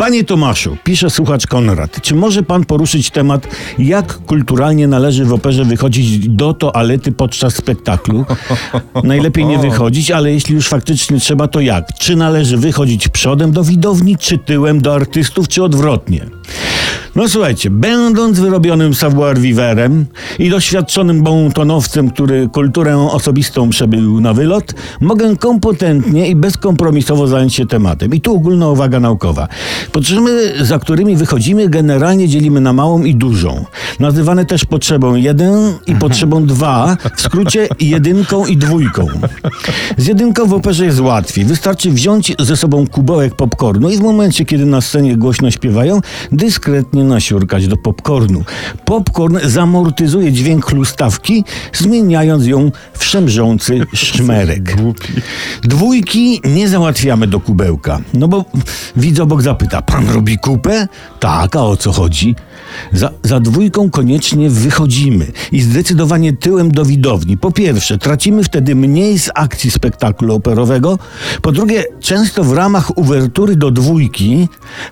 Panie Tomaszu, pisze słuchacz Konrad, czy może pan poruszyć temat, jak kulturalnie należy w operze wychodzić do toalety podczas spektaklu? Najlepiej nie wychodzić, ale jeśli już faktycznie trzeba, to jak? Czy należy wychodzić przodem do widowni, czy tyłem do artystów, czy odwrotnie? No słuchajcie, będąc wyrobionym savoir-viverem i doświadczonym bontonowcem, który kulturę osobistą przebył na wylot, mogę kompetentnie i bezkompromisowo zająć się tematem. I tu ogólna uwaga naukowa. Potrzeby, za którymi wychodzimy, generalnie dzielimy na małą i dużą. Nazywane też potrzebą jeden i potrzebą dwa, w skrócie jedynką i dwójką. Z jedynką w operze jest łatwiej. Wystarczy wziąć ze sobą kubełek popcornu i w momencie, kiedy na scenie głośno śpiewają, dyskretnie nasiurkać do popcornu. Popcorn zamortyzuje dźwięk chlustawki, zmieniając ją w szemrzący szmerek. Dwójki nie załatwiamy do kubełka. No bo widz obok zapyta, pan robi kupę? Tak, a o co chodzi? Za, za dwójką koniecznie wychodzimy i zdecydowanie tyłem do widowni. Po pierwsze, tracimy wtedy mniej z akcji spektaklu operowego. Po drugie, często w ramach uwertury do dwójki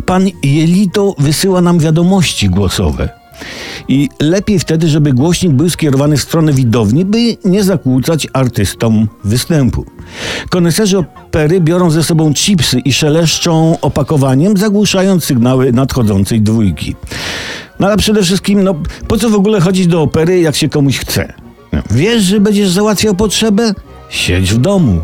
pan Jelito wysyła nam wiadomości głosowe. I lepiej wtedy, żeby głośnik był skierowany w stronę widowni, by nie zakłócać artystom występu. Koneserzy opery biorą ze sobą chipsy i szeleszczą opakowaniem, zagłuszając sygnały nadchodzącej dwójki. No ale przede wszystkim, no po co w ogóle chodzić do opery, jak się komuś chce? No, wiesz, że będziesz załatwiał potrzebę? Siedź w domu.